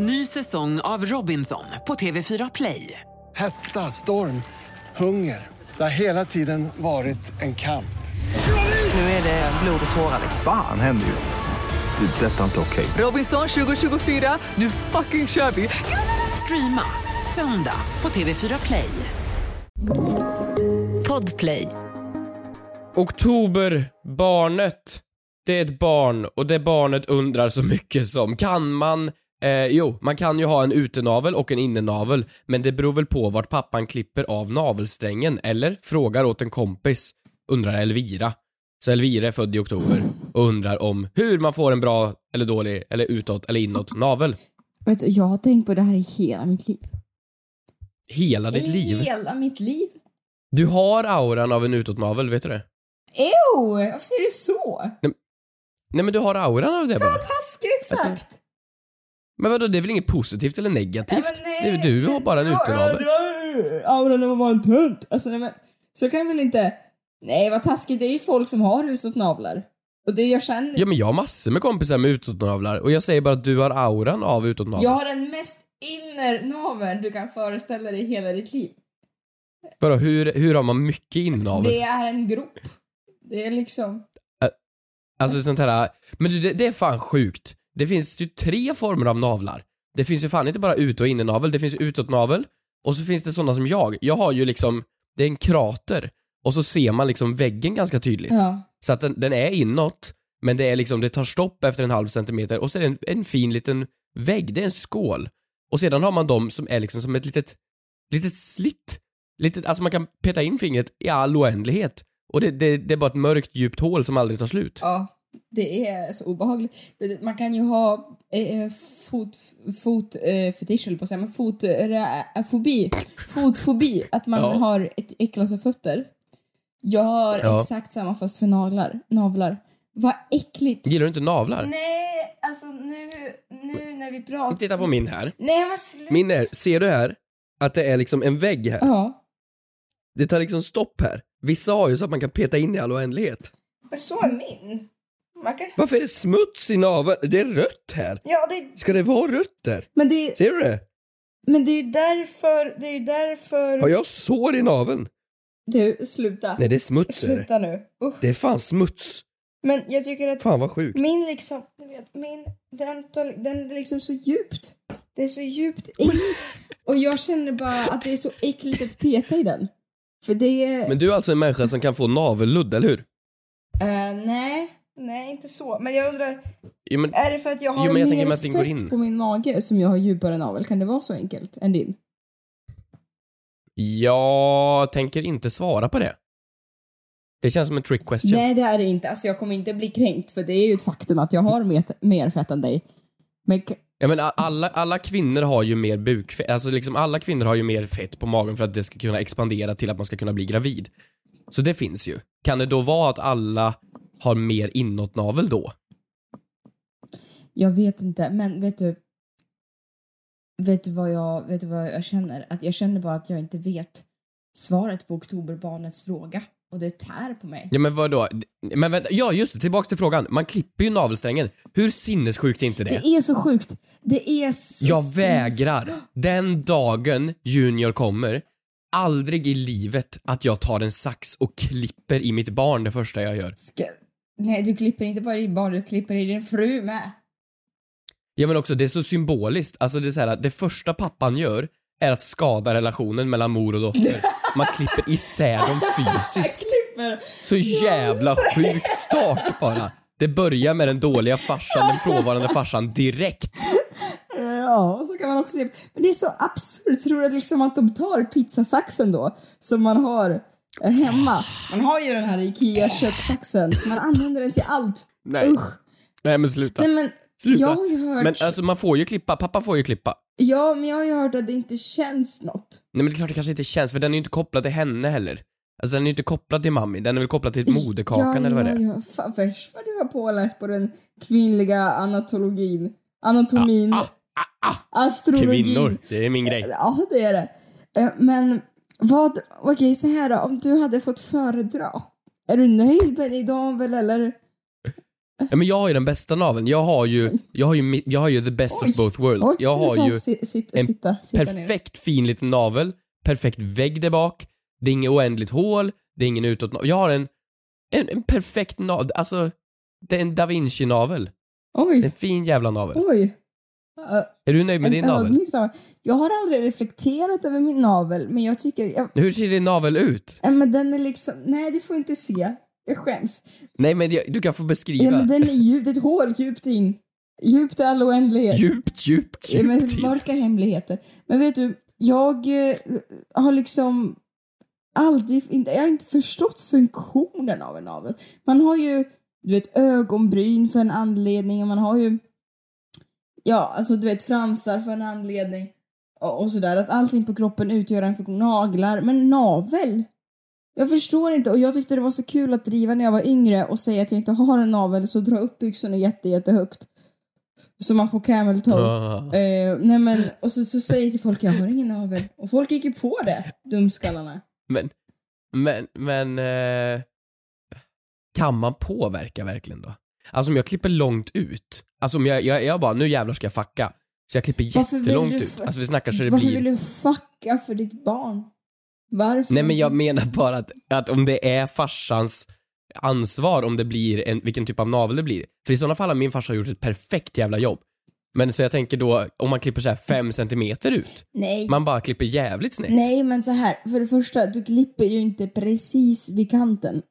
Ny säsong av Robinson på TV4 Play. Hetta, storm, hunger. Det har hela tiden varit en kamp. Nu är det blod och tårar. Fan händer just nu. Det. är Detta är inte okej. Robinson 2024, nu fucking kör vi! Streama söndag på TV4 Play. Podplay. Oktoberbarnet. Det är ett barn och det barnet undrar så mycket som kan man Eh, jo, man kan ju ha en utenavel och en innenavel, men det beror väl på vart pappan klipper av navelsträngen, eller? Frågar åt en kompis, undrar Elvira. Så Elvira är född i oktober och undrar om hur man får en bra, eller dålig, eller utåt eller inåt navel. Vet du, jag har tänkt på det här i hela mitt liv. Hela ditt liv. hela mitt liv. Du har auran av en utåtnavel, vet du det? Ew! Varför säger du så? Nej men du har auran av det bara. Taskigt Alltså, sagt. Men vadå, det är väl inget positivt eller negativt? Nej, nej, du, du har bara en det var- utenavel. det var- Auran av att vara en tönt. Alltså, nej, men, så kan det väl inte... Nej, vad taskigt. Det är ju folk som har utåtnavlar. Och det jag känner... Ja men jag har massor med kompisar med utåtnavlar och jag säger bara att du har auran av utåtnavel. Jag har den mest innernaveln du kan föreställa dig i hela ditt liv. Vadå, hur, hur har man mycket inavel? Det är en grop. Det är liksom... Alltså sånt här, men det, det är fan sjukt. Det finns ju tre former av navlar. Det finns ju fan inte bara ut och innenavel, det finns ju utåtnavel och så finns det sådana som jag. Jag har ju liksom, det är en krater och så ser man liksom väggen ganska tydligt. Ja. Så att den, den är inåt, men det är liksom, det tar stopp efter en halv centimeter och så är det en, en fin liten vägg, det är en skål. Och sedan har man de som är liksom som ett litet, litet slitt. Litet, alltså man kan peta in fingret i all oändlighet. Och det, det, det är bara ett mörkt djupt hål som aldrig tar slut. Ja, det är så obehagligt. Man kan ju ha eh, fot, fot eh, fetisch på att säga, men fotfobi. Fotfobi, att man Ja. har ett äcklas av fötter. Jag har Ja. exakt samma fast för naglar. navlar. Vad äckligt. Gillar du inte navlar? Nej, alltså nu, nu när vi pratar... Titta på min här. Nej men sluta. Min är, ser du här? Att det är liksom en vägg här. Ja. Det tar liksom stopp här. Vissa har ju så att man kan peta in i all oändlighet. Så är min. Kan... Varför är det smuts i naveln? Det är rött här. Ja, det... Ska det vara rött där? Men det, Ser du det? men det är ju därför, det är ju därför... Har jag sår i naveln? Du, sluta. Nej, det är smuts är det. Sluta nu. Usch. Det är fan smuts. Men jag tycker att Fan vad sjukt. min liksom, du vet, min, den, tar- den är liksom så djupt. Det är så djupt in. Och jag känner bara att det är så äckligt att peta i den. För det är... Men du är alltså en människa som kan få navelludd, eller hur? Eh, nej, nej inte så. Men jag undrar, Jo, men, är det för att jag har Jo, jag mer den går fett in. på min mage som jag har djupare navel? Kan det vara så enkelt än din? jag tänker inte svara på det. Det känns som en trick question. Nej, det är det inte. Alltså jag kommer inte bli kränkt för det är ju ett faktum att jag har mer, mer fett än dig. Men Ja, men alla, alla kvinnor har ju mer bukfett, alltså liksom alla kvinnor har ju mer fett på magen för att det ska kunna expandera till att man ska kunna bli gravid. Så det finns ju. Kan det då vara att alla har mer inåtnavel då? Jag vet inte, men vet du? Vet du vad jag, vet du vad jag känner? Att jag känner bara att jag inte vet svaret på oktoberbarnets fråga. Och det tär på mig. Ja men vadå? Men vänta, ja just det, tillbaks till frågan. Man klipper ju navelsträngen. Hur sinnessjukt är inte det? Det är så sjukt. Det är så... Jag vägrar, den dagen Junior kommer, aldrig i livet att jag tar en sax och klipper i mitt barn det första jag gör. Ska... Nej, du klipper inte bara i barn, du klipper i din fru med. Ja men också, det är så symboliskt. Alltså det är så här, det första pappan gör är att skada relationen mellan mor och dotter. Man klipper isär dem fysiskt. Så jävla sjuk start bara. Det börjar med den dåliga farsan, den frånvarande farsan direkt. Ja, och så kan man också se... Men det är så absurt. Tror du liksom att de tar pizzasaxen då, som man har hemma? Man har ju den här IKEA-kökssaxen. Man använder den till allt. Nej. Usch. Nej men sluta. Nej men, Sluta. jag har ju hört... Men alltså man får ju klippa, pappa får ju klippa. Ja, men jag har ju hört att det inte känns något. Nej men det är klart det kanske inte känns för den är ju inte kopplad till henne heller. Alltså den är ju inte kopplad till mammi, den är väl kopplad till moderkakan eller vad det är. Ja, ja, fan värst vad du har påläst på den kvinnliga anatologin. Anatomin. Ah, ah, ah. Astrologin. Kvinnor, det är min grej. Ja, det är det. Eh, Men vad, okej så här då, om du hade fått föredra. Är du nöjd med din navel eller? Ja, men jag har ju den bästa naveln. Jag har ju, jag har ju, jag har ju the best Oj. of both worlds. Oj, jag har ju och si- sit- en sitta, sitta ner? perfekt fin liten navel, perfekt vägg där bak, det är inget oändligt hål, det är ingen utåt Jag har en, en, en perfekt navel, alltså, det är en da Vinci-navel. Oj, en fin jävla navel. oj. Är du nöjd med din navel? Jag har aldrig reflekterat över min navel, men jag tycker... Jag, Hur ser din navel ut? ja, men den är liksom... Nej, det får jag inte se. Jag skäms. Nej men jag, du kan få beskriva. Ja, men den är djup, det är ett hål djupt in. Djupt i all oändlighet. Djupt, djupt, Ja, men djupt in. mörka hemligheter. Men vet du, jag eh, har liksom aldrig, inte, jag har inte förstått funktionen av en navel. Man har ju, du vet, ögonbryn för en anledning och man har ju, ja, alltså du vet, fransar för en anledning och, och sådär. Att allting på kroppen utgör en funktion. Naglar, men navel? Jag förstår inte och jag tyckte det var så kul att driva när jag var yngre och säga att jag inte har en navel så dra upp byxorna jätte, jättehögt. Så man får camel toe. Ah. Eh, nej men, och så, så säger jag till folk jag har ingen navel. Och folk gick ju på det, dumskallarna. Men, men, men... Eh, kan man påverka verkligen då? Alltså om jag klipper långt ut, alltså om jag, jag, jag bara, nu jävlar ska jag fucka. Så jag klipper Varför jättelångt du ut. Alltså vi snackar så det Varför blir... vill du fucka för ditt barn? Varför? Nej men jag menar bara att, att om det är farsans ansvar om det blir en, vilken typ av navel det blir. För i sådana fall har min farsa gjort ett perfekt jävla jobb. Men så jag tänker då, om man klipper så här fem centimeter ut, Nej. man bara klipper jävligt snett. Nej men så här, för det första, du klipper ju inte precis vid kanten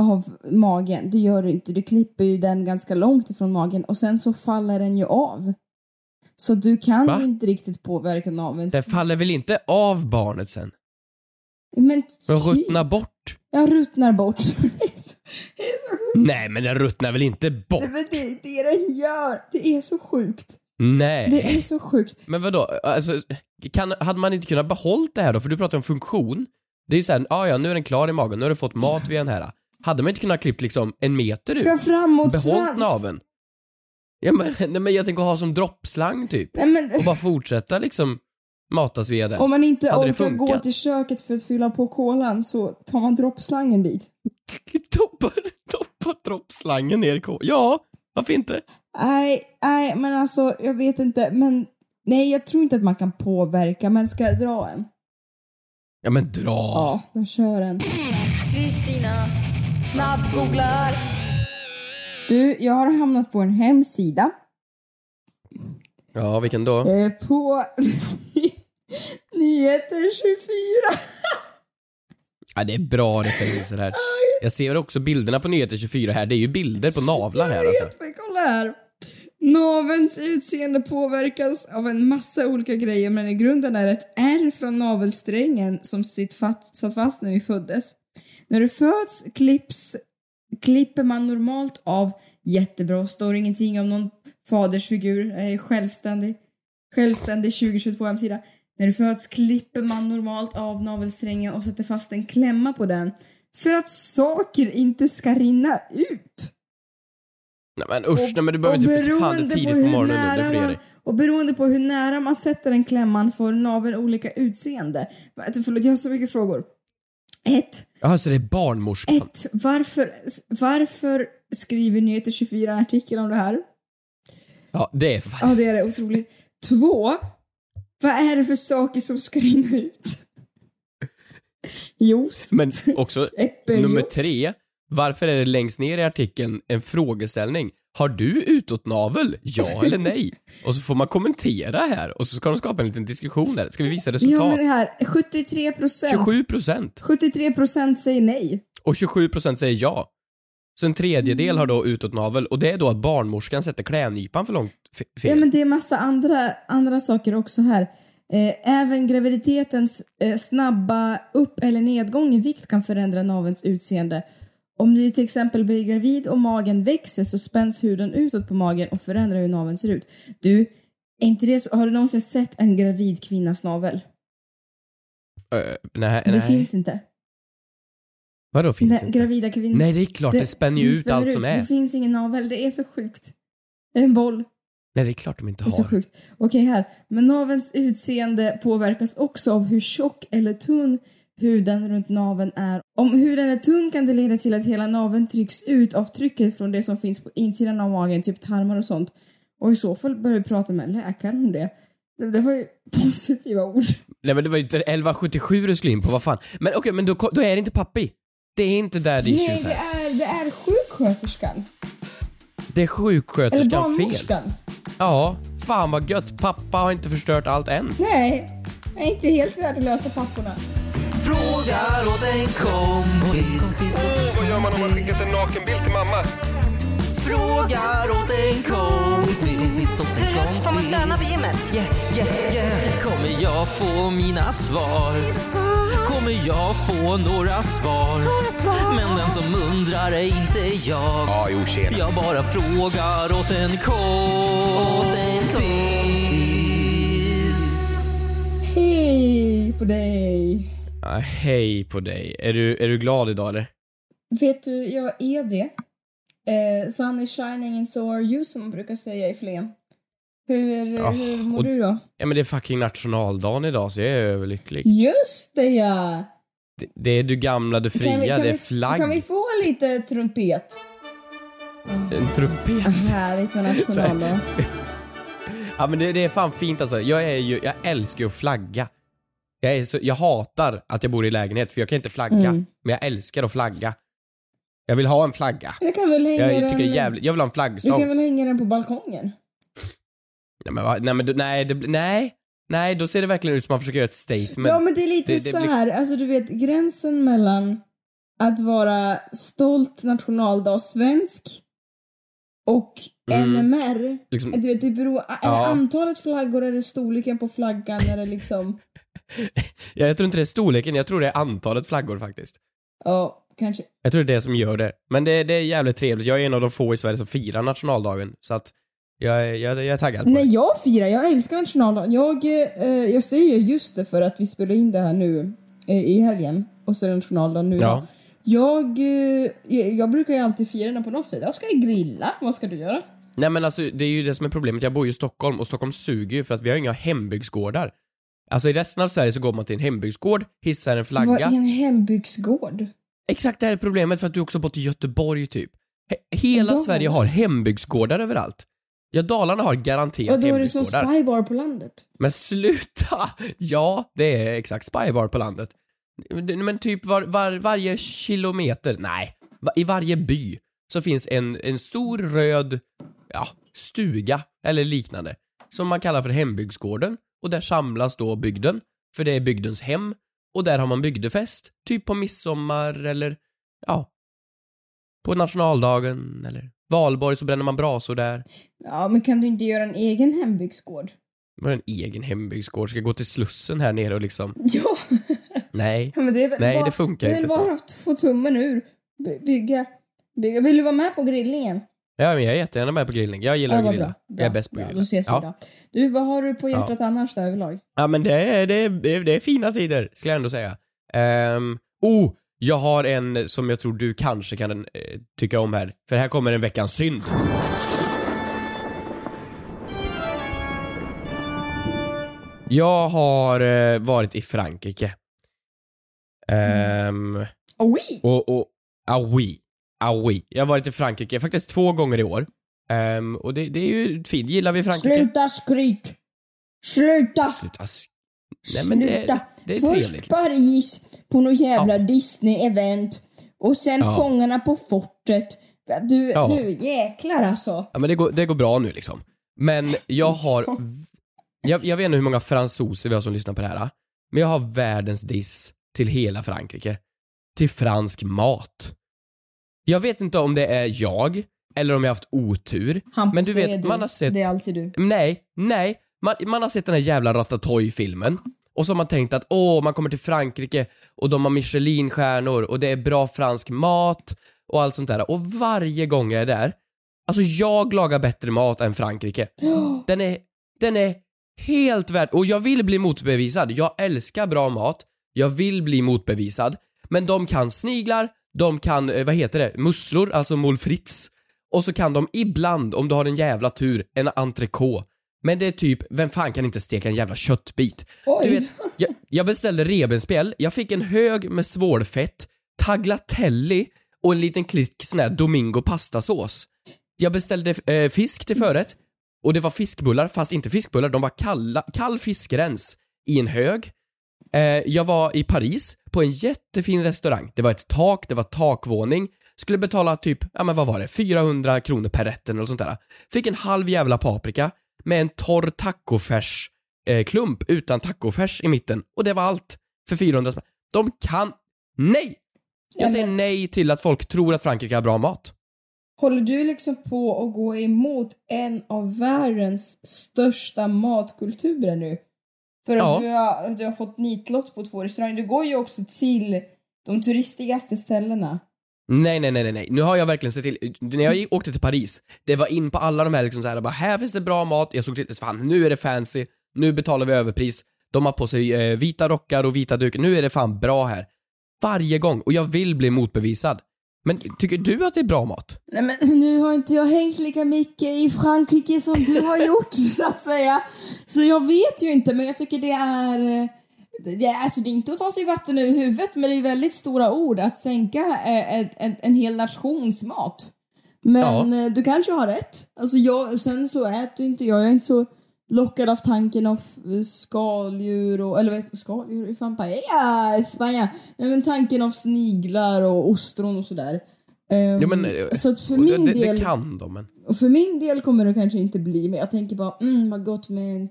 av magen. Det gör du inte. Du klipper ju den ganska långt ifrån magen och sen så faller den ju av. Så du kan Va? ju inte riktigt påverka naveln. Det faller väl inte av barnet sen? Men Den typ. ruttnar bort. Jag ruttnar bort. det är så, det är så sjukt. Nej men den ruttnar väl inte bort? Det är det, det den gör. Det är så sjukt. Nej. Det är så sjukt. Men vadå, alltså, kan, hade man inte kunnat behållt det här då? För du pratar om funktion. Det är ju såhär, ah, ja nu är den klar i magen, nu har du fått mat via den här. Hade man inte kunnat klippt liksom en meter Ska ut? framåt Behållt naveln? Ja men, nej, men jag tänker ha som droppslang typ. Nej, men, Och bara fortsätta liksom matas via den. om man inte Hade det orkar gå till köket för att fylla på kolan så tar man droppslangen dit. Toppa, toppa droppslangen ner i ko- Ja, varför inte? Nej, nej, men alltså jag vet inte. Men nej, jag tror inte att man kan påverka. Men ska jag dra en? Ja men dra. Ja, jag kör en. Kristina snabbgooglar. Du, jag har hamnat på en hemsida. Ja, vilken då? Eh, på Nyheter 24. Ja, det är bra referenser här. Jag ser också bilderna på Nyheter 24 här. Det är ju bilder på navlar här alltså. vet, men kolla här. Navelns utseende påverkas av en massa olika grejer men i grunden är det ett R från navelsträngen som sitt fast, satt fast när vi föddes. När du föds klipps, klipper man normalt av jättebra, står ingenting om någon fadersfigur, är självständig, självständig 2022 hemsida. När du föds klipper man normalt av navelsträngen och sätter fast en klämma på den för att saker inte ska rinna ut. Nej men usch, nej men du behöver inte bli fan det beroende tidigt på på morgonen nu, det ge man, och beroende på hur nära man sätter den klämman får naveln olika utseende. Förlåt, jag har så mycket frågor. Ett, Jaha, så det är barnmorskan? ett varför, varför skriver Nyheter 24 en artikel om det här? Ja, det är fan... Ja, det är det. Otroligt. Två, vad är det för saker som ska rinna ut? Juice. Men också, nummer tre. Varför är det längst ner i artikeln en frågeställning? Har du utåtnavel? Ja eller nej? Och så får man kommentera här och så ska de skapa en liten diskussion där. Ska vi visa Ja, resultat? men det här, 73 procent. 27 procent. 73 procent säger nej. Och 27 procent säger ja. Så en tredjedel har då utåtnavel och det är då att barnmorskan sätter klädnypan för långt fe- fel. Ja, men det är massa andra, andra saker också här. Eh, även graviditetens eh, snabba upp eller nedgång i vikt kan förändra navelns utseende. Om du till exempel blir gravid och magen växer så spänns huden utåt på magen och förändrar hur naveln ser ut. Du, är inte det så, har du någonsin sett en gravid kvinnas navel? Ö, nej, Det nej. finns inte. Vadå finns Den inte? Gravida kvinnor. Nej, det är klart, det, spänner ju det ut allt som Det är. finns ingen navel, det är så sjukt. Det är en boll. Nej, det är klart de inte Det är så har. sjukt. Okej här. Men navelns utseende påverkas också av hur tjock eller tunn huden runt naveln är. Om huden är tunn kan det leda till att hela naveln trycks ut av trycket från det som finns på insidan av magen, typ tarmar och sånt. Och i så fall bör vi prata med en läkare om det. Det, det var ju positiva ord. Nej men det var ju inte 1177 du skulle in på, vad fan. Men okej, men då, då är det inte pappi. Det är inte daddy Nej, issues det här. är, det är sjuksköterskan. Det är Eller sjuksköterskan fel. barnmorskan. Ja, fan vad gött. Pappa har inte förstört allt än. Nej, jag är inte helt värdelösa papporna. Frågar åt en kompis. vad gör man om man skickat en nakenbild till mamma? Frågar åt en kompis. Åt en kompis. får man stöna på gymmet? Yeah, yeah, yeah. Kommer jag få mina svar? Kommer jag få några svar? Men den som undrar är inte jag. Ja, jo tjena. Jag bara frågar åt en kompis. Hej på dig. Ja, hej på dig. Är du, är du glad idag eller? Vet du, jag är det. Eh, sun is shining and so are you, som man brukar säga i Flen. Hur, Ja, hur mår och- du då? Ja men det är fucking nationaldagen idag så jag är överlycklig. Just det ja! Det, det är du gamla, du fria, Kan vi, kan det är vi, flagg. Kan vi få lite trumpet? En trumpet. Härligt med nationaldag. Ja men det, det är fan fint alltså. Jag är ju, jag älskar ju att flagga. Jag, så, jag hatar att jag bor i lägenhet för jag kan inte flagga. Mm. Men jag älskar att flagga. Jag vill ha en flagga. Du kan väl hänga Jag tycker den... jävligt, jag vill ha en Du flaggstång. kan väl hänga den på balkongen? Nej men, nej, men du- nej, det, nej, nej, då ser det verkligen ut som att man försöker göra ett statement. Ja men det är lite Det- det så blir- här, alltså du vet gränsen mellan att vara stolt nationaldagsvensk och Mm. NMR. Liksom, Du vet, det beror, är Ja. det antalet flaggor, är det storleken på flaggan, är det liksom... ja, jag tror inte det är storleken, jag tror det är antalet flaggor faktiskt. Ja, kanske. Jag tror det är det som gör det. Men det, det är jävligt trevligt. Jag är en av de få i Sverige som firar nationaldagen. Så att jag, är- jag, jag är taggad på Nej, det. jag firar. Jag älskar nationaldagen. Jag, eh, jag säger just det för att vi spelar in det här nu eh, i helgen och så är det nationaldagen nu Ja. Jag, eh, jag, jag brukar ju alltid fira den på något sätt. Jag ska grilla. Vad ska du göra? Nej men alltså, det är ju det som är problemet. Jag bor ju i Stockholm och Stockholm suger ju för att vi har inga hembygdsgårdar. Alltså i resten av Sverige så går man till en hembygdsgård, hissar en Vad flagga. är en hembygdsgård? Exakt det här är problemet för att du också bott i Göteborg typ. He- hela Dalarna? Sverige har hembygdsgårdar överallt. Ja, Dalarna har garanterat Och då är det som hembygdsgårdar. spybar på landet. Men sluta! Ja, det är exakt spybar på landet. Men typ var, var, varje kilometer, nej, i varje by så finns en, en stor röd, ja, stuga eller liknande som man kallar för hembygdsgården och där samlas då bygden, för det är bygdens hem och där har man bygdefest, typ på midsommar eller, ja, på nationaldagen eller valborg så bränner man brasor där. Ja, men kan du inte göra en egen hembygdsgård? Var en egen hembygdsgård? Ska jag gå till Slussen här nere och liksom, Ja, nej. men det är väl Nej, bara, det funkar det är inte så. bara att få tummen ur. By- Bygga. Bygga. Vill du vara med på grillningen? Ja, men jag är jättegärna med på grillning. Jag gillar Ja, att grilla. bra. Jag är bäst på grilla. Då ses vi ja. då. Du, vad har du på hjärtat annars då överlag? ja, men det är, det, är, det, är, det är fina tider, skulle jag ändå säga. Um, oh, jag har en som jag tror du kanske kan eh, tycka om här. För här kommer en veckans synd. Jag har eh, varit i Frankrike. Ehm, Oui! Och, och, ah oui. Ah oui. Jag har varit i Frankrike faktiskt två gånger i år. Ehm, och det, det är ju fint. Gillar vi Frankrike? Sluta skryt! Sluta! Sluta. Nej men det, Sluta! det är Först trevligt. liksom. Paris på något jävla Ja. Disney-event och sen Ja. Fångarna på fortet. Du, Ja. nu jäklar alltså. Ja men det går, det går bra nu liksom. Men jag har... Jag, jag vet inte hur många fransoser vi har som lyssnar på det här. Men jag har världens diss till hela Frankrike. Till fransk mat. Jag vet inte om det är jag, eller om jag har haft otur. Hampus, men du vet, man har sett... Det är alltid du. Nej, nej. Man, man har sett den här jävla Ratatouille-filmen. Och så har man tänkt att åh, man kommer till Frankrike och de har Michelin-stjärnor och det är bra fransk mat och allt sånt där. Och varje gång jag är där, alltså jag lagar bättre mat än Frankrike. Den är, den är helt värd, och jag vill bli motbevisad. Jag älskar bra mat, jag vill bli motbevisad. Men de kan sniglar, de kan, eh, vad heter det, musslor, alltså moules frites. Och så kan de ibland, om du har en jävla tur, en entrecote. Men det är typ, vem fan kan inte steka en jävla köttbit? Oj. Du vet, Jag, jag beställde revbensspjäll, jag fick en hög med svålfett, tagliatelle och en liten klick sån här Domingo pastasås. Jag beställde eh, fisk till förrätt och det var fiskbullar, fast inte fiskbullar, de var kalla, kall fiskrens i en hög. Eh, jag var i Paris på en jättefin restaurang. Det var ett tak, det var takvåning. Skulle betala typ, ja men vad var det, 400 kronor per rätt eller sånt där. Fick en halv jävla paprika med en torr tacofärs eh, klump utan tacofärs i mitten och det var allt för 400 spänn. De kan... Nej! Jag säger nej till att folk tror att Frankrike har bra mat. Håller du liksom på att gå emot en av världens största matkulturer nu? För att Ja. du, har, du har fått nitlott på två restauranger. Du går ju också till de turistigaste ställena. Nej, nej, nej, nej. Nu har jag verkligen sett till, när jag gick- åkte till Paris, det var in på alla de här liksom så här, bara här finns det bra mat, jag såg till, fan nu är det fancy, nu betalar vi överpris, de har på sig eh, vita rockar och vita dukar, nu är det fan bra här. Varje gång, och jag vill bli motbevisad. Men tycker du att det är bra mat? Nej men nu har inte jag hängt lika mycket i Frankrike som du har gjort så att säga. Så jag vet ju inte men jag tycker det är... eh, Det är, alltså det är inte att ta sig vatten över huvudet men det är väldigt stora ord att sänka eh, ett, ett, en hel nations mat. Men eh, du kanske har rätt. Alltså jag, sen så äter inte jag, jag är inte så lockad av tanken av skaldjur och, eller vad skaldjur? Hur fan paella? Spanien. Nej men tanken av sniglar och ostron och sådär. Ehm, Ja, men, eh, så att för min det, del... det kan de, men... Och för min del kommer det kanske inte bli, men jag tänker bara mm vad gott med en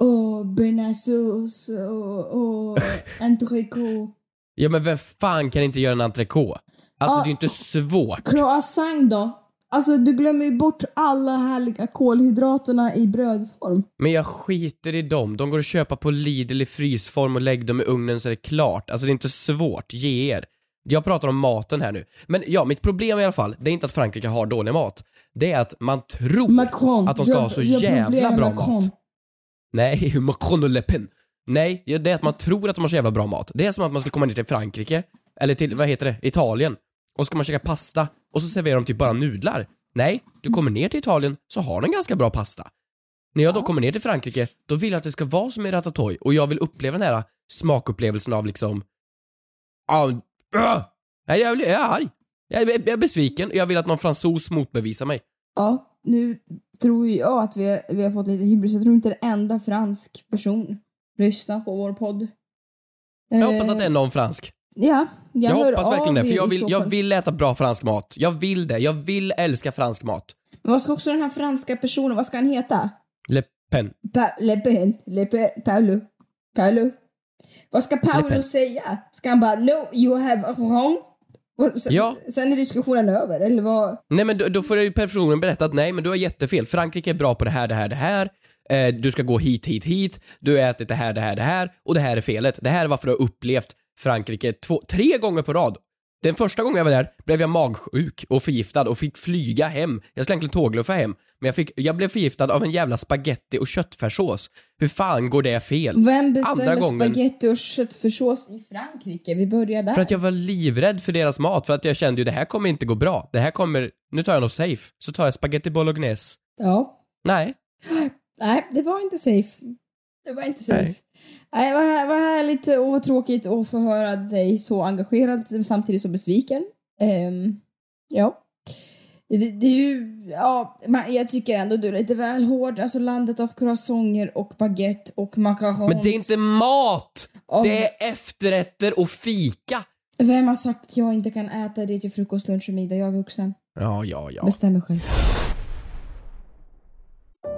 oh, bearnaisesås och, och entrecote. Ja men vem fan kan inte göra en entrecote? Alltså Ja. det är ju inte svårt. Croissant då? Alltså du glömmer ju bort alla härliga kolhydraterna i brödform. Men jag skiter i dem. De går att köpa på Lidl i frysform och lägg dem i ugnen så är det klart. Alltså det är inte svårt. Ge er. Jag pratar om maten här nu. Men ja, mitt problem i alla fall, det är inte att Frankrike har dålig mat. Det är att man tror Macron. att de ska jag- ha så jävla bra Macron. mat. Nej, Macron och Le Pen. Nej, det är att man tror att de har så jävla bra mat. Det är som att man ska komma ner till Frankrike, eller till, vad heter det, Italien. Och ska man käka pasta, och så serverar de typ bara nudlar. Nej, du kommer ner till Italien så har de ganska bra pasta. När jag då kommer ner till Frankrike, då vill jag att det ska vara som i Ratatouille och jag vill uppleva den här smakupplevelsen av liksom... Äh! Nej, jag, jag är arg. Jag är, jag är besviken och jag vill att någon fransos motbevisar mig. Ja, nu tror jag att vi, vi har fått lite hybris. Jag tror inte en enda fransk person lyssnar på vår podd. Jag hoppas att det är någon fransk. Ja, jag, Jag, hoppas verkligen det, för jag vill, jag vill äta bra fransk mat. Jag vill det. Jag vill älska fransk mat. Men vad ska också den här franska personen, vad ska han heta? Le Pen. Pa- Le Pen, Le Pen, Paolo. Paolo. Vad ska. Paolo säga? Ska han bara no, you have wrong? Sen, Ja. sen är diskussionen över, eller vad? Nej men då, då får ju personen berätta att nej men du har jättefel. Frankrike är bra på det här, det här, det här. Eh, du ska gå hit, hit, hit. Du har ätit det här, det här, det här. Och det här är felet. Det här är varför du har upplevt Frankrike två, tre gånger på rad. Den första gången jag var där blev jag magsjuk och förgiftad och fick flyga hem. Jag skulle egentligen tågluffa hem. Men jag, fick, jag blev förgiftad av en jävla spaghetti och köttfärssås. Hur fan går det fel? Vem beställer Andra gången- spaghetti och köttfärssås i Frankrike? Vi börjar där. För att jag var livrädd för deras mat, för att jag kände ju det här kommer inte gå bra. Det här kommer, nu tar jag något safe. Så tar jag spaghetti bolognese. Ja. Nej. Nej, det var inte safe. Det var inte safe. Nej. Nej, vad, här, vad härligt och vad tråkigt att få höra dig så engagerad samtidigt så besviken. Ehm, ja. Det, det är ju, ja, jag tycker ändå du är lite väl hård. Alltså landet av croissanter och baguette och macarons. Men det är inte mat! Och Det är efterrätter och fika. Vem har sagt att jag inte kan äta det till frukost, lunch och middag? Jag är vuxen. Ja, ja, ja. Bestämmer själv.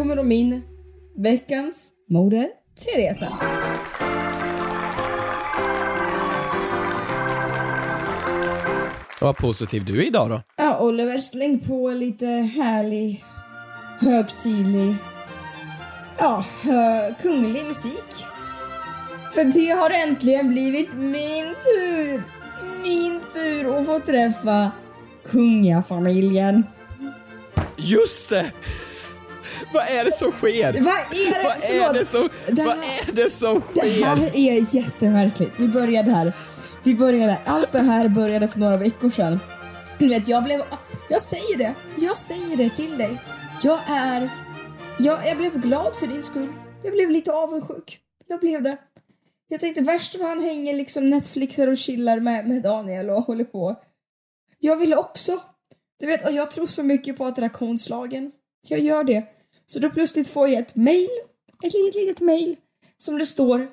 Kommer då min veckans moder Teresa. Vad positiv du är idag då. Ja, Oliver, släng på lite härlig, högtidlig, ja, hö, kunglig musik. För det har äntligen blivit min tur, min tur att få träffa kungafamiljen. Just det! Vad är det som sker? Vad är det? Vad är det som, Det vad här- är det som Det sker? här är jättemärkligt. Vi började här. Vi började, allt det här började för några veckor sedan. Du vet, jag blev, jag säger det, jag säger det till dig. Jag är, jag, jag blev glad för din skull. Jag blev lite avundsjuk. Jag blev det. Jag tänkte värst vad han hänger liksom Netflixar och chillar med, med Daniel och håller på. Jag ville också. Du vet, och jag tror så mycket på attraktionslagen. Jag gör det. Så då plötsligt får jag ett mail, ett litet, litet mail, som det står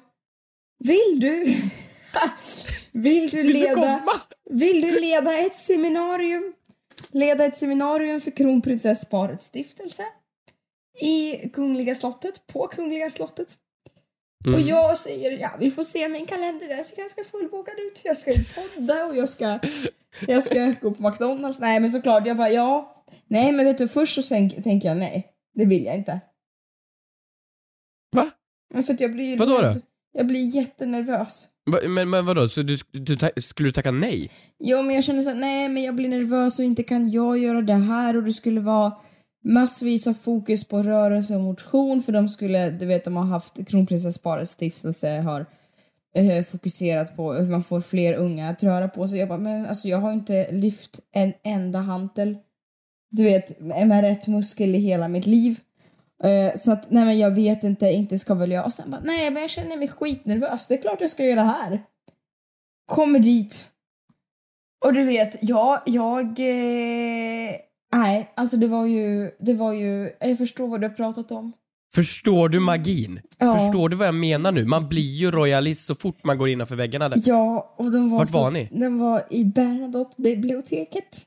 Vill du? Vill du leda? Vill du leda ett seminarium? Leda ett seminarium för kronprinsessparets stiftelse? I Kungliga slottet, på Kungliga slottet. Och Mm. jag säger, ja vi får se min kalender, den ser ganska fullbokad ut. Jag ska ju podda och jag ska, jag ska gå på McDonalds. Nej men såklart, jag bara ja. Nej men vet du, först så tänk, tänker jag nej, det vill jag inte. Va? För att jag blir ju Vadå då? rädd. Jag blir jättenervös. Va, men, men vadå, så du, du, ta- skulle du tacka nej? Jo, men jag känner så här, nej, men jag blir nervös och inte kan jag göra det här och det skulle vara massvis av fokus på rörelse och motion för de skulle, du vet, de har haft Kronprinsessparets stiftelse har eh, fokuserat på hur man får fler unga att röra på sig. Jag bara, men alltså jag har inte lyft en enda hantel, du vet, med rätt muskel i hela mitt liv. Eh, så att, nej men jag vet inte, inte ska väl jag. Och sen bara, nej men jag känner mig skitnervös. Det är klart jag ska göra det här. Kommer dit. Och du vet, jag, jag... Eh, nej, alltså det var ju, det var ju, jag förstår vad du har pratat om. Förstår du magin? Ja. Förstår du vad jag menar nu? Man blir ju royalist så fort man går innanför väggarna där. Ja, och de var Vart så, var ni? Den var i Bernadotte-biblioteket.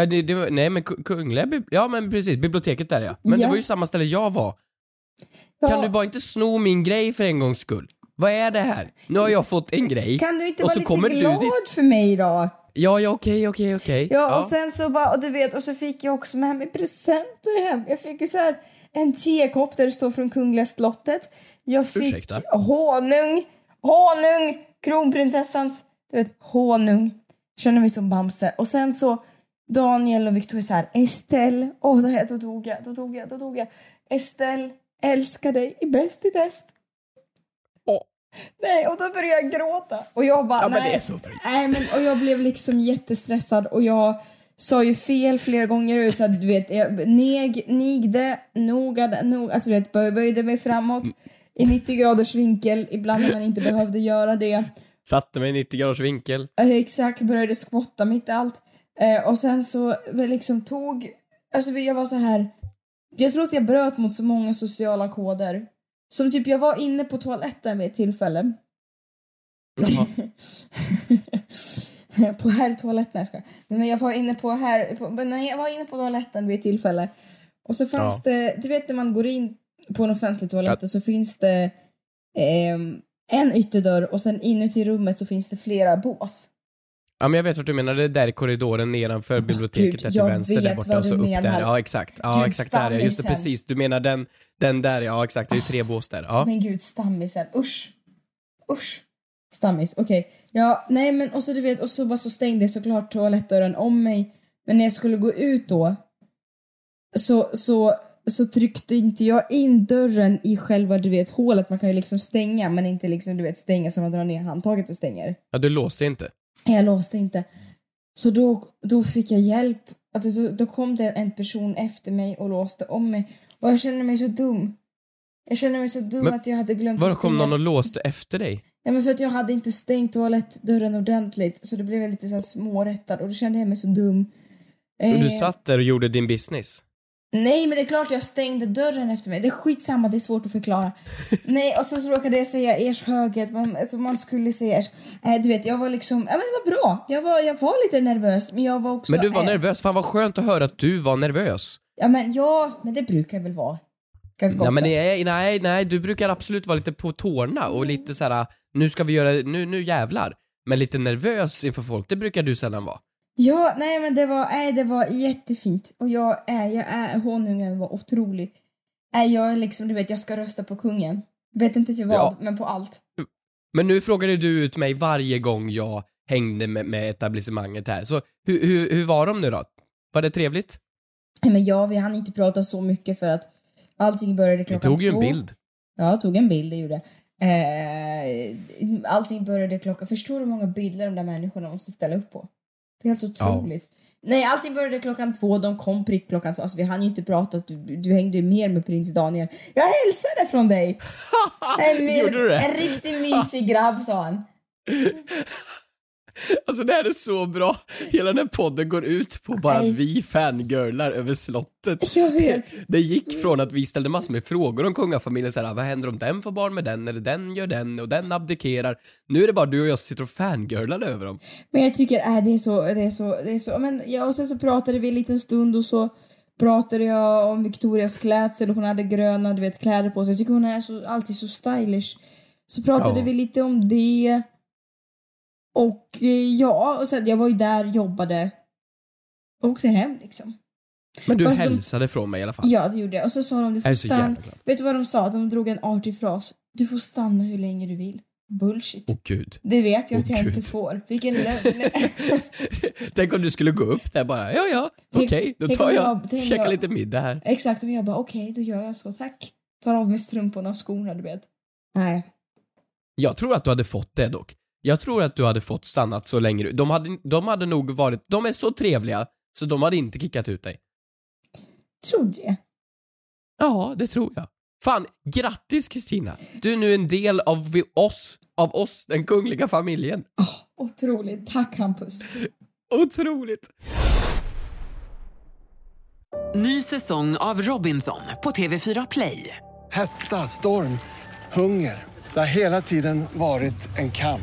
Ja, det, det var, nej men ku- Kungliga Ja men precis, biblioteket där ja. Men Ja. det var ju samma ställe jag var. Ja. Kan du bara inte sno min grej för en gångs skull? Vad är det här? Nu har jag fått en grej. Kan du inte och vara så lite kommer glad du dit. för mig då? Ja, ja okej, okej, okej. Ja, och sen så bara, och du vet, och så fick jag också med mig presenter hem. Jag fick ju så här en tekopp där det står från Kungliga slottet. Jag fick Ursäkta? honung, honung, kronprinsessans, du vet, honung. Känner mig som Bamse. Och sen så Daniel och Victoria så här, Estelle, åh det här, då dog jag, då dog jag, då dog jag. Estelle, älskar dig, är bäst i test. Åh. Nej, och då började jag gråta. Och jag bara, Ja men nej. det är så fint. Nej men och jag blev liksom jättestressad och jag sa ju fel flera gånger och så att, du vet, jag neg, nigde, nogade, nog, alltså du vet, böj, böjde mig framåt i 90 graders vinkel ibland när man inte behövde göra det. Satte mig i 90 graders vinkel. Exakt, började skotta mitt i allt. Eh, och sen så liksom tog, alltså jag var så här. jag tror att jag bröt mot så många sociala koder. Som typ, jag var inne på toaletten vid ett tillfälle. På herrtoaletten, jag ska. Nej men jag var inne på här, på, nej, jag var inne på toaletten vid ett tillfälle. Och så fanns det, du vet när man går in på en offentlig toalett så finns det ehm, en ytterdörr och sen inuti rummet så finns det flera bås. Ja men jag vet vad du menar, det är där i korridoren nedanför biblioteket Gud, där till vänster där borta och så upp menar. där. Ja exakt, ja Gud, exakt där ja. Just det, stammisen. precis. Du menar den, den där ja, exakt. Det är ju tre bås där. Ja. Men gud, stammisen. Usch. Usch. Stammis, okej. Ja, nej men och så du vet, och så bara så stängde jag såklart toalettdörren om mig. Men när jag skulle gå ut då så, så, så tryckte inte jag in dörren i själva, du vet, hålet. Man kan ju liksom stänga men inte liksom, du vet, stänga som att dra ner handtaget och stänger. Ja, du låste inte. Jag låste inte. Så då, då fick jag hjälp. Alltså, då, då kom det en person efter mig och låste om mig. Och jag kände mig så dum. Jag kände mig så dum Men att jag hade glömt Var att kom stänga. någon och låste efter dig? Ja men för att jag hade inte stängt toalettdörren ordentligt så då blev jag lite så här smårättad och då kände jag mig så dum. Och du Eh, satt där och gjorde din business? Nej, men det är klart jag stängde dörren efter mig. Det är skitsamma, det är svårt att förklara. Nej, och så, så råkade jag säga ers höghet, man, alltså man skulle säga ers... Eh, du vet, jag var liksom... Ja, men det var bra. Jag var, jag var lite nervös, men jag var också... Men du var eh, nervös, fan vad skönt att höra att du var nervös. Ja, men ja, men det brukar jag väl vara. Ganska ofta. men nej, nej, nej, du brukar absolut vara lite på tårna och lite så här: nu ska vi göra, nu, nu jävlar. Men lite nervös inför folk, det brukar du sällan vara. Ja, nej men det var, nej, det var jättefint. Och jag är, jag är, honungen var otrolig. Är jag liksom, du vet, jag ska rösta på kungen. Vet inte till vad, Ja. men på allt. Men nu frågade du ut mig varje gång jag hängde med, med etablissemanget här, så hur, hur, hur var de nu då? Var det trevligt? Nej, Men ja, vi hann inte prata så mycket för att allting började Vi klockan tog ju en två. bild. Ja, jag tog en bild, det gjorde eh, Allting började klockan... Förstår du hur många bilder de där människorna måste ställa upp på? Det är helt otroligt. Nej, allting började klockan två, de kom prick klockan två. Alltså vi hann ju inte prata, du, du hängde ju mer med prins Daniel. Jag hälsade från dig! En, Gjorde du det? en riktigt mysig grabb, sa han. Alltså det här är så bra. Hela den här podden går ut på bara att vi fangirlar över slottet. Jag vet. Det gick från att vi ställde massor med frågor om kungafamiljen, så här, vad händer om den får barn med den, eller den gör den, och den abdikerar. Nu är det bara du och jag som sitter och fangirlar över dem. Men jag tycker, äh, det är så, det är så, det är så, men ja, och sen så pratade vi en liten stund och så pratade jag om Victorias klädsel och hon hade gröna, du vet, kläder på sig. Jag tycker hon är så, alltid så stylish. Så pratade Ja. vi lite om det. Och eh, ja, och sen jag var ju där, jobbade. Och åkte hem liksom. Men du de- hälsade från mig i alla fall. Ja, det gjorde jag. Och så sa de, du får stanna. Vet du vad de sa? De drog en artig fras. Du får stanna hur länge du vill. Bullshit. Åh gud. Det vet jag att jag Gud. inte får. Vilken lögn. Tänk om du skulle gå upp där bara, ja ja, okej, då tänk tar om jag, jag- om käkar jag- lite middag här. Exakt, och jag bara okej, då gör jag så, tack. Tar av mig strumporna och skorna, du vet. Nej. Jag tror att du hade fått det dock. Jag tror att du hade fått stannat så länge de hade, de hade nog varit, de är så trevliga, så de hade inte kickat ut dig. Tror du det? Ja, det tror jag. Fan, grattis Kristina! Du är nu en del av vi- oss, av oss, den kungliga familjen. Otroligt. Tack Hampus. Otroligt! Ny säsong av Robinson på TV4 Play. Hetta, storm, hunger. Det har hela tiden varit en kamp.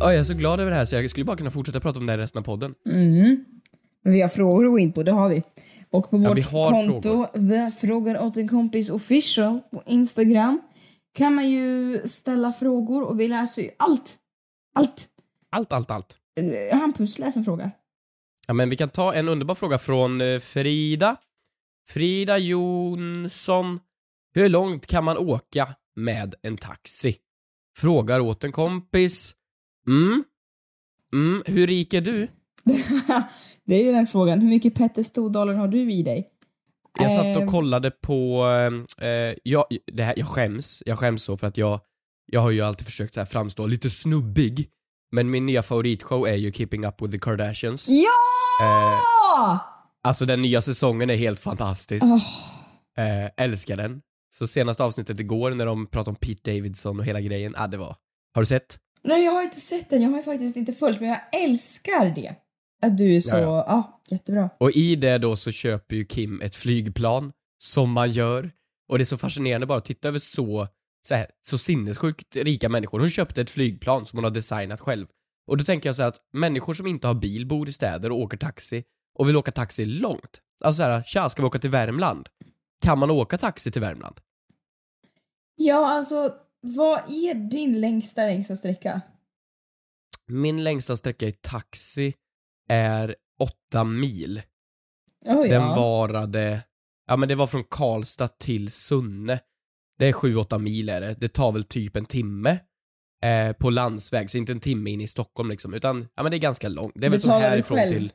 Ja, jag är så glad över det här så jag skulle bara kunna fortsätta prata om det här resten av podden. Mm. Vi har frågor att gå in på, det har vi. Och på Ja, vårt konto, frågor. Frågar åt en kompis official på Instagram, kan man ju ställa frågor och vi läser ju allt. Allt. Allt, allt, allt. Eh, Hampus, läs en fråga. Ja, men vi kan ta en underbar fråga från eh, Frida. Frida Jonsson. Hur långt kan man åka med en taxi? Frågar åt en kompis. Mm. Mm, hur rik är du? det är ju den frågan. Hur mycket Petter Stordalen har du i dig? Jag satt Ehm. och kollade på, eh, jag, det här, jag skäms, jag skäms så för att jag, jag har ju alltid försökt så framstå lite snubbig. Men min nya favoritshow är ju Keeping Up With The Kardashians. Ja! Alltså den nya säsongen är helt fantastisk. Åh. Eh, älskar den. Så senaste avsnittet igår när de pratade om Pete Davidson och hela grejen, ah, det var... Har du sett? Nej, jag har inte sett den. Jag har faktiskt inte följt, men jag älskar det. Att du är så, Ja, ja, ja. jättebra. Och i det då så köper ju Kim ett flygplan, som man gör. Och det är så fascinerande bara att titta över så, så, här, så sinnessjukt rika människor. Hon köpte ett flygplan som hon har designat själv. Och då tänker jag så här att människor som inte har bil, bor i städer och åker taxi och vill åka taxi långt. Alltså så här, tja, ska vi åka till Värmland? Kan man åka taxi till Värmland? Ja, alltså, vad är din längsta, längsta sträcka? Min längsta sträcka i taxi är åtta mil. Oh, Den ja. varade, ja men det var från Karlstad till Sunne. Det är 7-8 mil är det. Det tar väl typ en timme. Eh, på landsväg, så inte en timme in i Stockholm liksom, utan ja men det är ganska långt. Det är väl som härifrån till,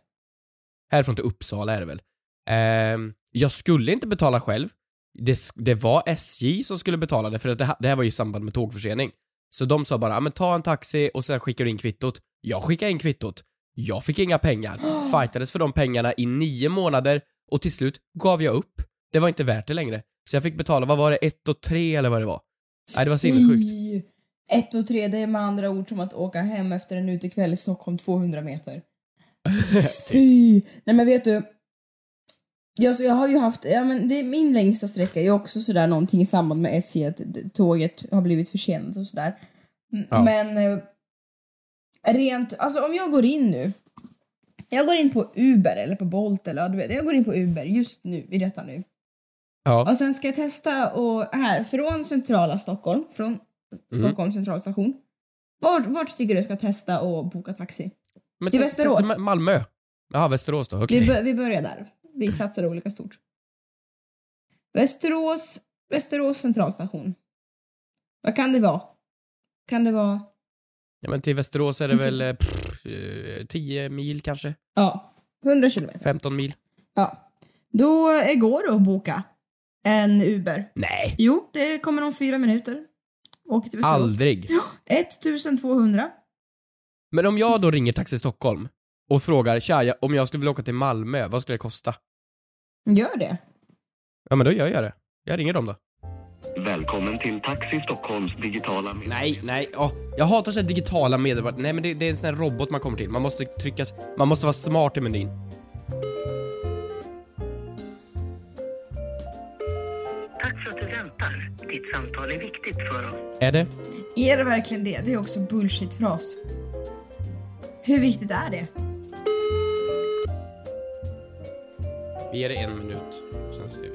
härifrån till Uppsala är det väl. Eh, jag skulle inte betala själv. Det, det var SJ som skulle betala det, för att det, här- det här var ju i samband med tågförsening. Så de sa bara, men ta en taxi och sen skickar du in kvittot. Jag skickade in kvittot. Jag fick inga pengar. Fightades för de pengarna i nio månader och till slut gav jag upp. Det var inte värt det längre. Så jag fick betala, vad var det, ett och tre eller vad det var? Nej, det var sinnessjukt. Ett och tre, det är med andra ord som att åka hem efter en utekväll i Stockholm 200 meter. Fy! Nej men vet du. Jag, så jag har ju haft, ja men det är min längsta sträcka är också sådär någonting i samband med SJ att tåget har blivit försenat och sådär. Ja. Men eh, rent, alltså om jag går in nu. Jag går in på Uber eller på Bolt eller ja, du vet, jag går in på Uber just nu, i detta nu. Ja. Och sen ska jag testa och här från centrala Stockholm, från Stockholms centralstation. Vart, vart tycker du jag ska testa och boka taxi? Men Till te- Västerås. Malmö. Jaha, Västerås då, okej. Vi, bör, vi börjar där. Vi satsar olika stort. Västerås, Västerås centralstation. Vad kan det vara? Kan det vara... Ja men till Västerås är det väl eh, pff, eh, 10 mil kanske? Ja, 100 kilometer. 15 mil? Ja. Då går det att boka en Uber. Nej! Jo, det kommer om fyra minuter. Åker till Västerås. Aldrig. 1200. Men om jag då ringer Taxi Stockholm och frågar tja, jag- om jag skulle vilja åka till Malmö, vad skulle det kosta? Gör det. Ja men då gör jag det. Jag ringer dem då. Välkommen till Taxi Stockholms digitala Nej, nej, åh, jag hatar sådana digitala meddelanden. Nej men det, det är en sån här robot man kommer till. Man måste trycka, man måste vara smart i menyn. Tack för att du väntar. Ditt samtal är viktigt för oss. Är det? Är det verkligen det? Det är också bullshit-fras. Hur viktigt är det? Vi ger det en minut, sen ser vi.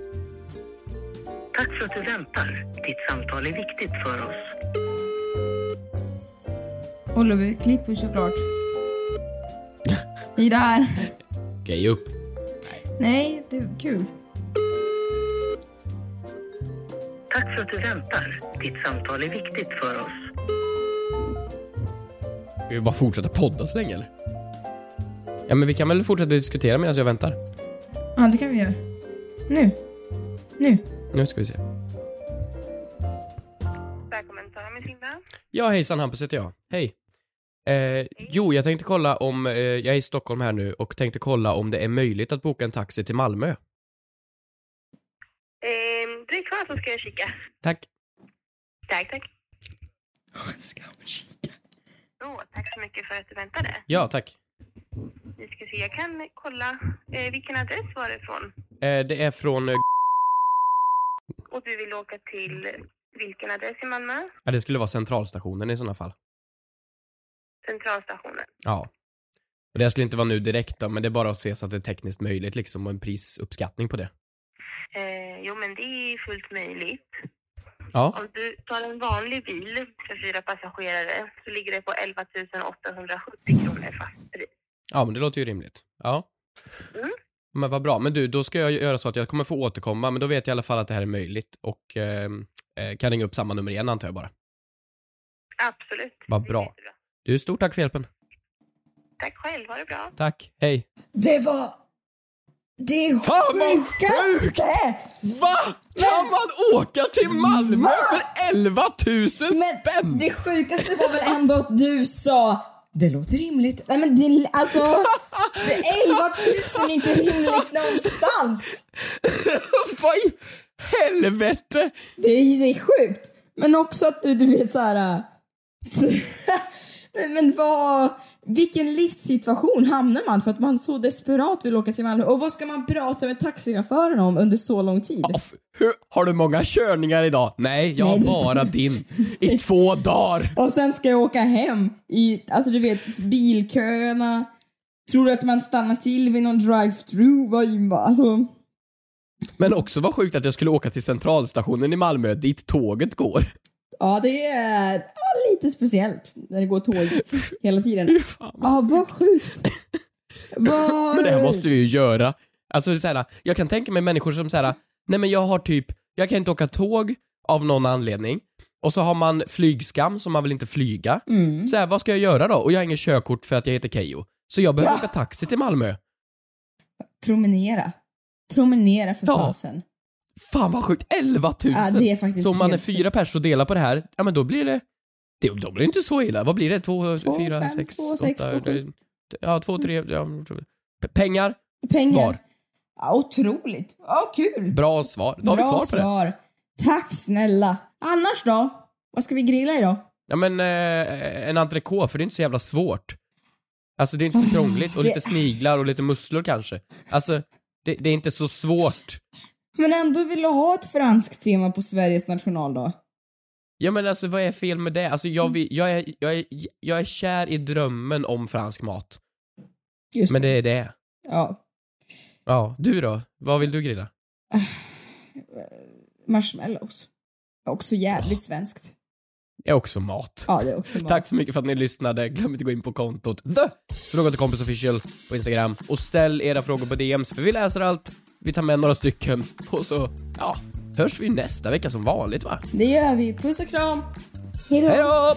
Tack för att du väntar. Ditt samtal är viktigt för oss. Oliver, klipp ju såklart. I det här. Okej, upp. Nej, det är kul. Tack för att du väntar. Ditt samtal är viktigt för oss. Ska vi bara fortsätta podda så länge eller? Ja men vi kan väl fortsätta diskutera medan jag väntar. Ja, det kan vi göra. Nu. Nu. Nu ska vi se. Välkommen till med Linda. Ja hejsan Hampus heter jag. Hej. Eh, jo, jag tänkte kolla om, eh, jag är i Stockholm här nu och tänkte kolla om det är möjligt att boka en taxi till Malmö. Ehm, dröj kvar så ska jag kika. Tack. Tack, tack. Ska hon kika? Så, tack så mycket för att du väntade. Ja, tack. Vi ska se, jag kan kolla. Eh, vilken adress var det ifrån? Eh, det är från, eh, Och du vill åka till vilken adress i Malmö? ja det skulle vara centralstationen i sådana fall. Centralstationen. Ja. Och det skulle inte vara nu direkt då, men det är bara att se så att det är tekniskt möjligt liksom och en prisuppskattning på det. Eh, jo, men det är fullt möjligt. Ja. Om du tar en vanlig bil för fyra passagerare så ligger det på 11 870 kronor fast pris. Ja, men det låter ju rimligt. Ja. Mm. Men vad bra. Men du, då ska jag göra så att jag kommer få återkomma, men då vet jag i alla fall att det här är möjligt och eh, eh, kan ringa upp samma nummer igen antar jag bara. Absolut. Vad bra. Du, stort tack för hjälpen. Tack själv, ha det bra. Tack. Hej. Det var... Det Fan, vad sjukaste! Va? Kan man åka till Malmö för 11 000 spänn? Det sjukaste var väl ändå att du sa det låter rimligt. Nej men det, alltså, det 11 000 är inte rimligt någonstans. Vad i helvete? Det är ju sjukt. Men också att du, du vet såhär... men, men vad... Vilken livssituation hamnar man för att man så desperat vill åka till Malmö? Och vad ska man prata med taxichauffören om under så lång tid? Hur, har du många körningar idag? Nej, jag har bara din. I två dagar. Och sen ska jag åka hem i, alltså du vet, bilköerna. Tror du att man stannar till vid någon drive-through? Alltså, Men också vad sjukt att jag skulle åka till centralstationen i Malmö dit tåget går. Ja, det är ja, lite speciellt när det går tåg hela tiden. Ja, vad sjukt. Vad... Men det här måste vi ju göra. Alltså så här, jag kan tänka mig människor som säger nej men jag har typ, jag kan inte åka tåg av någon anledning. Och så har man flygskam, så man vill inte flyga. Mm. Så här, vad ska jag göra då? Och jag har ingen körkort för att jag heter Keyyo. Så jag behöver Ja. åka taxi till Malmö. Promenera. Promenera för Ja. fasen. Fan vad sjukt, 11 000! Ja, det är faktiskt så om man är helt fyra pers och delar på det här, ja men då blir det, det då blir det inte så illa. Vad blir det? Två, Två, fyra, fem, sex, två, sex, åtta, två, sju. ja två, tre, ja, P- pengar? Pengar. Var? Ja, otroligt. Ja, kul. Bra svar. Då har vi Bra svar på det. svar. Tack snälla. Annars då? Vad ska vi grilla idag? Ja men eh, en entrecote, för det är inte så jävla svårt. Alltså det är inte så krångligt och lite sniglar och lite musslor kanske. Alltså, det, det är inte så svårt. Men ändå vill du ha ett franskt tema på Sveriges nationaldag. Ja men alltså vad är fel med det? Alltså jag, vill, jag, är, jag, är, jag är kär i drömmen om fransk mat. Just Men det är det. Ja. Ja, du då? Vad vill du grilla? Marshmallows. Också jävligt svenskt. är också mat. Ja, det är också mat. Tack så mycket för att ni lyssnade. Glöm inte gå in på kontot The Fråga till kompis official på Instagram och ställ era frågor på DMs för vi läser allt. Vi tar med några stycken och så, ja, hörs vi nästa vecka som vanligt va? Det gör vi. Puss och kram. Hej då.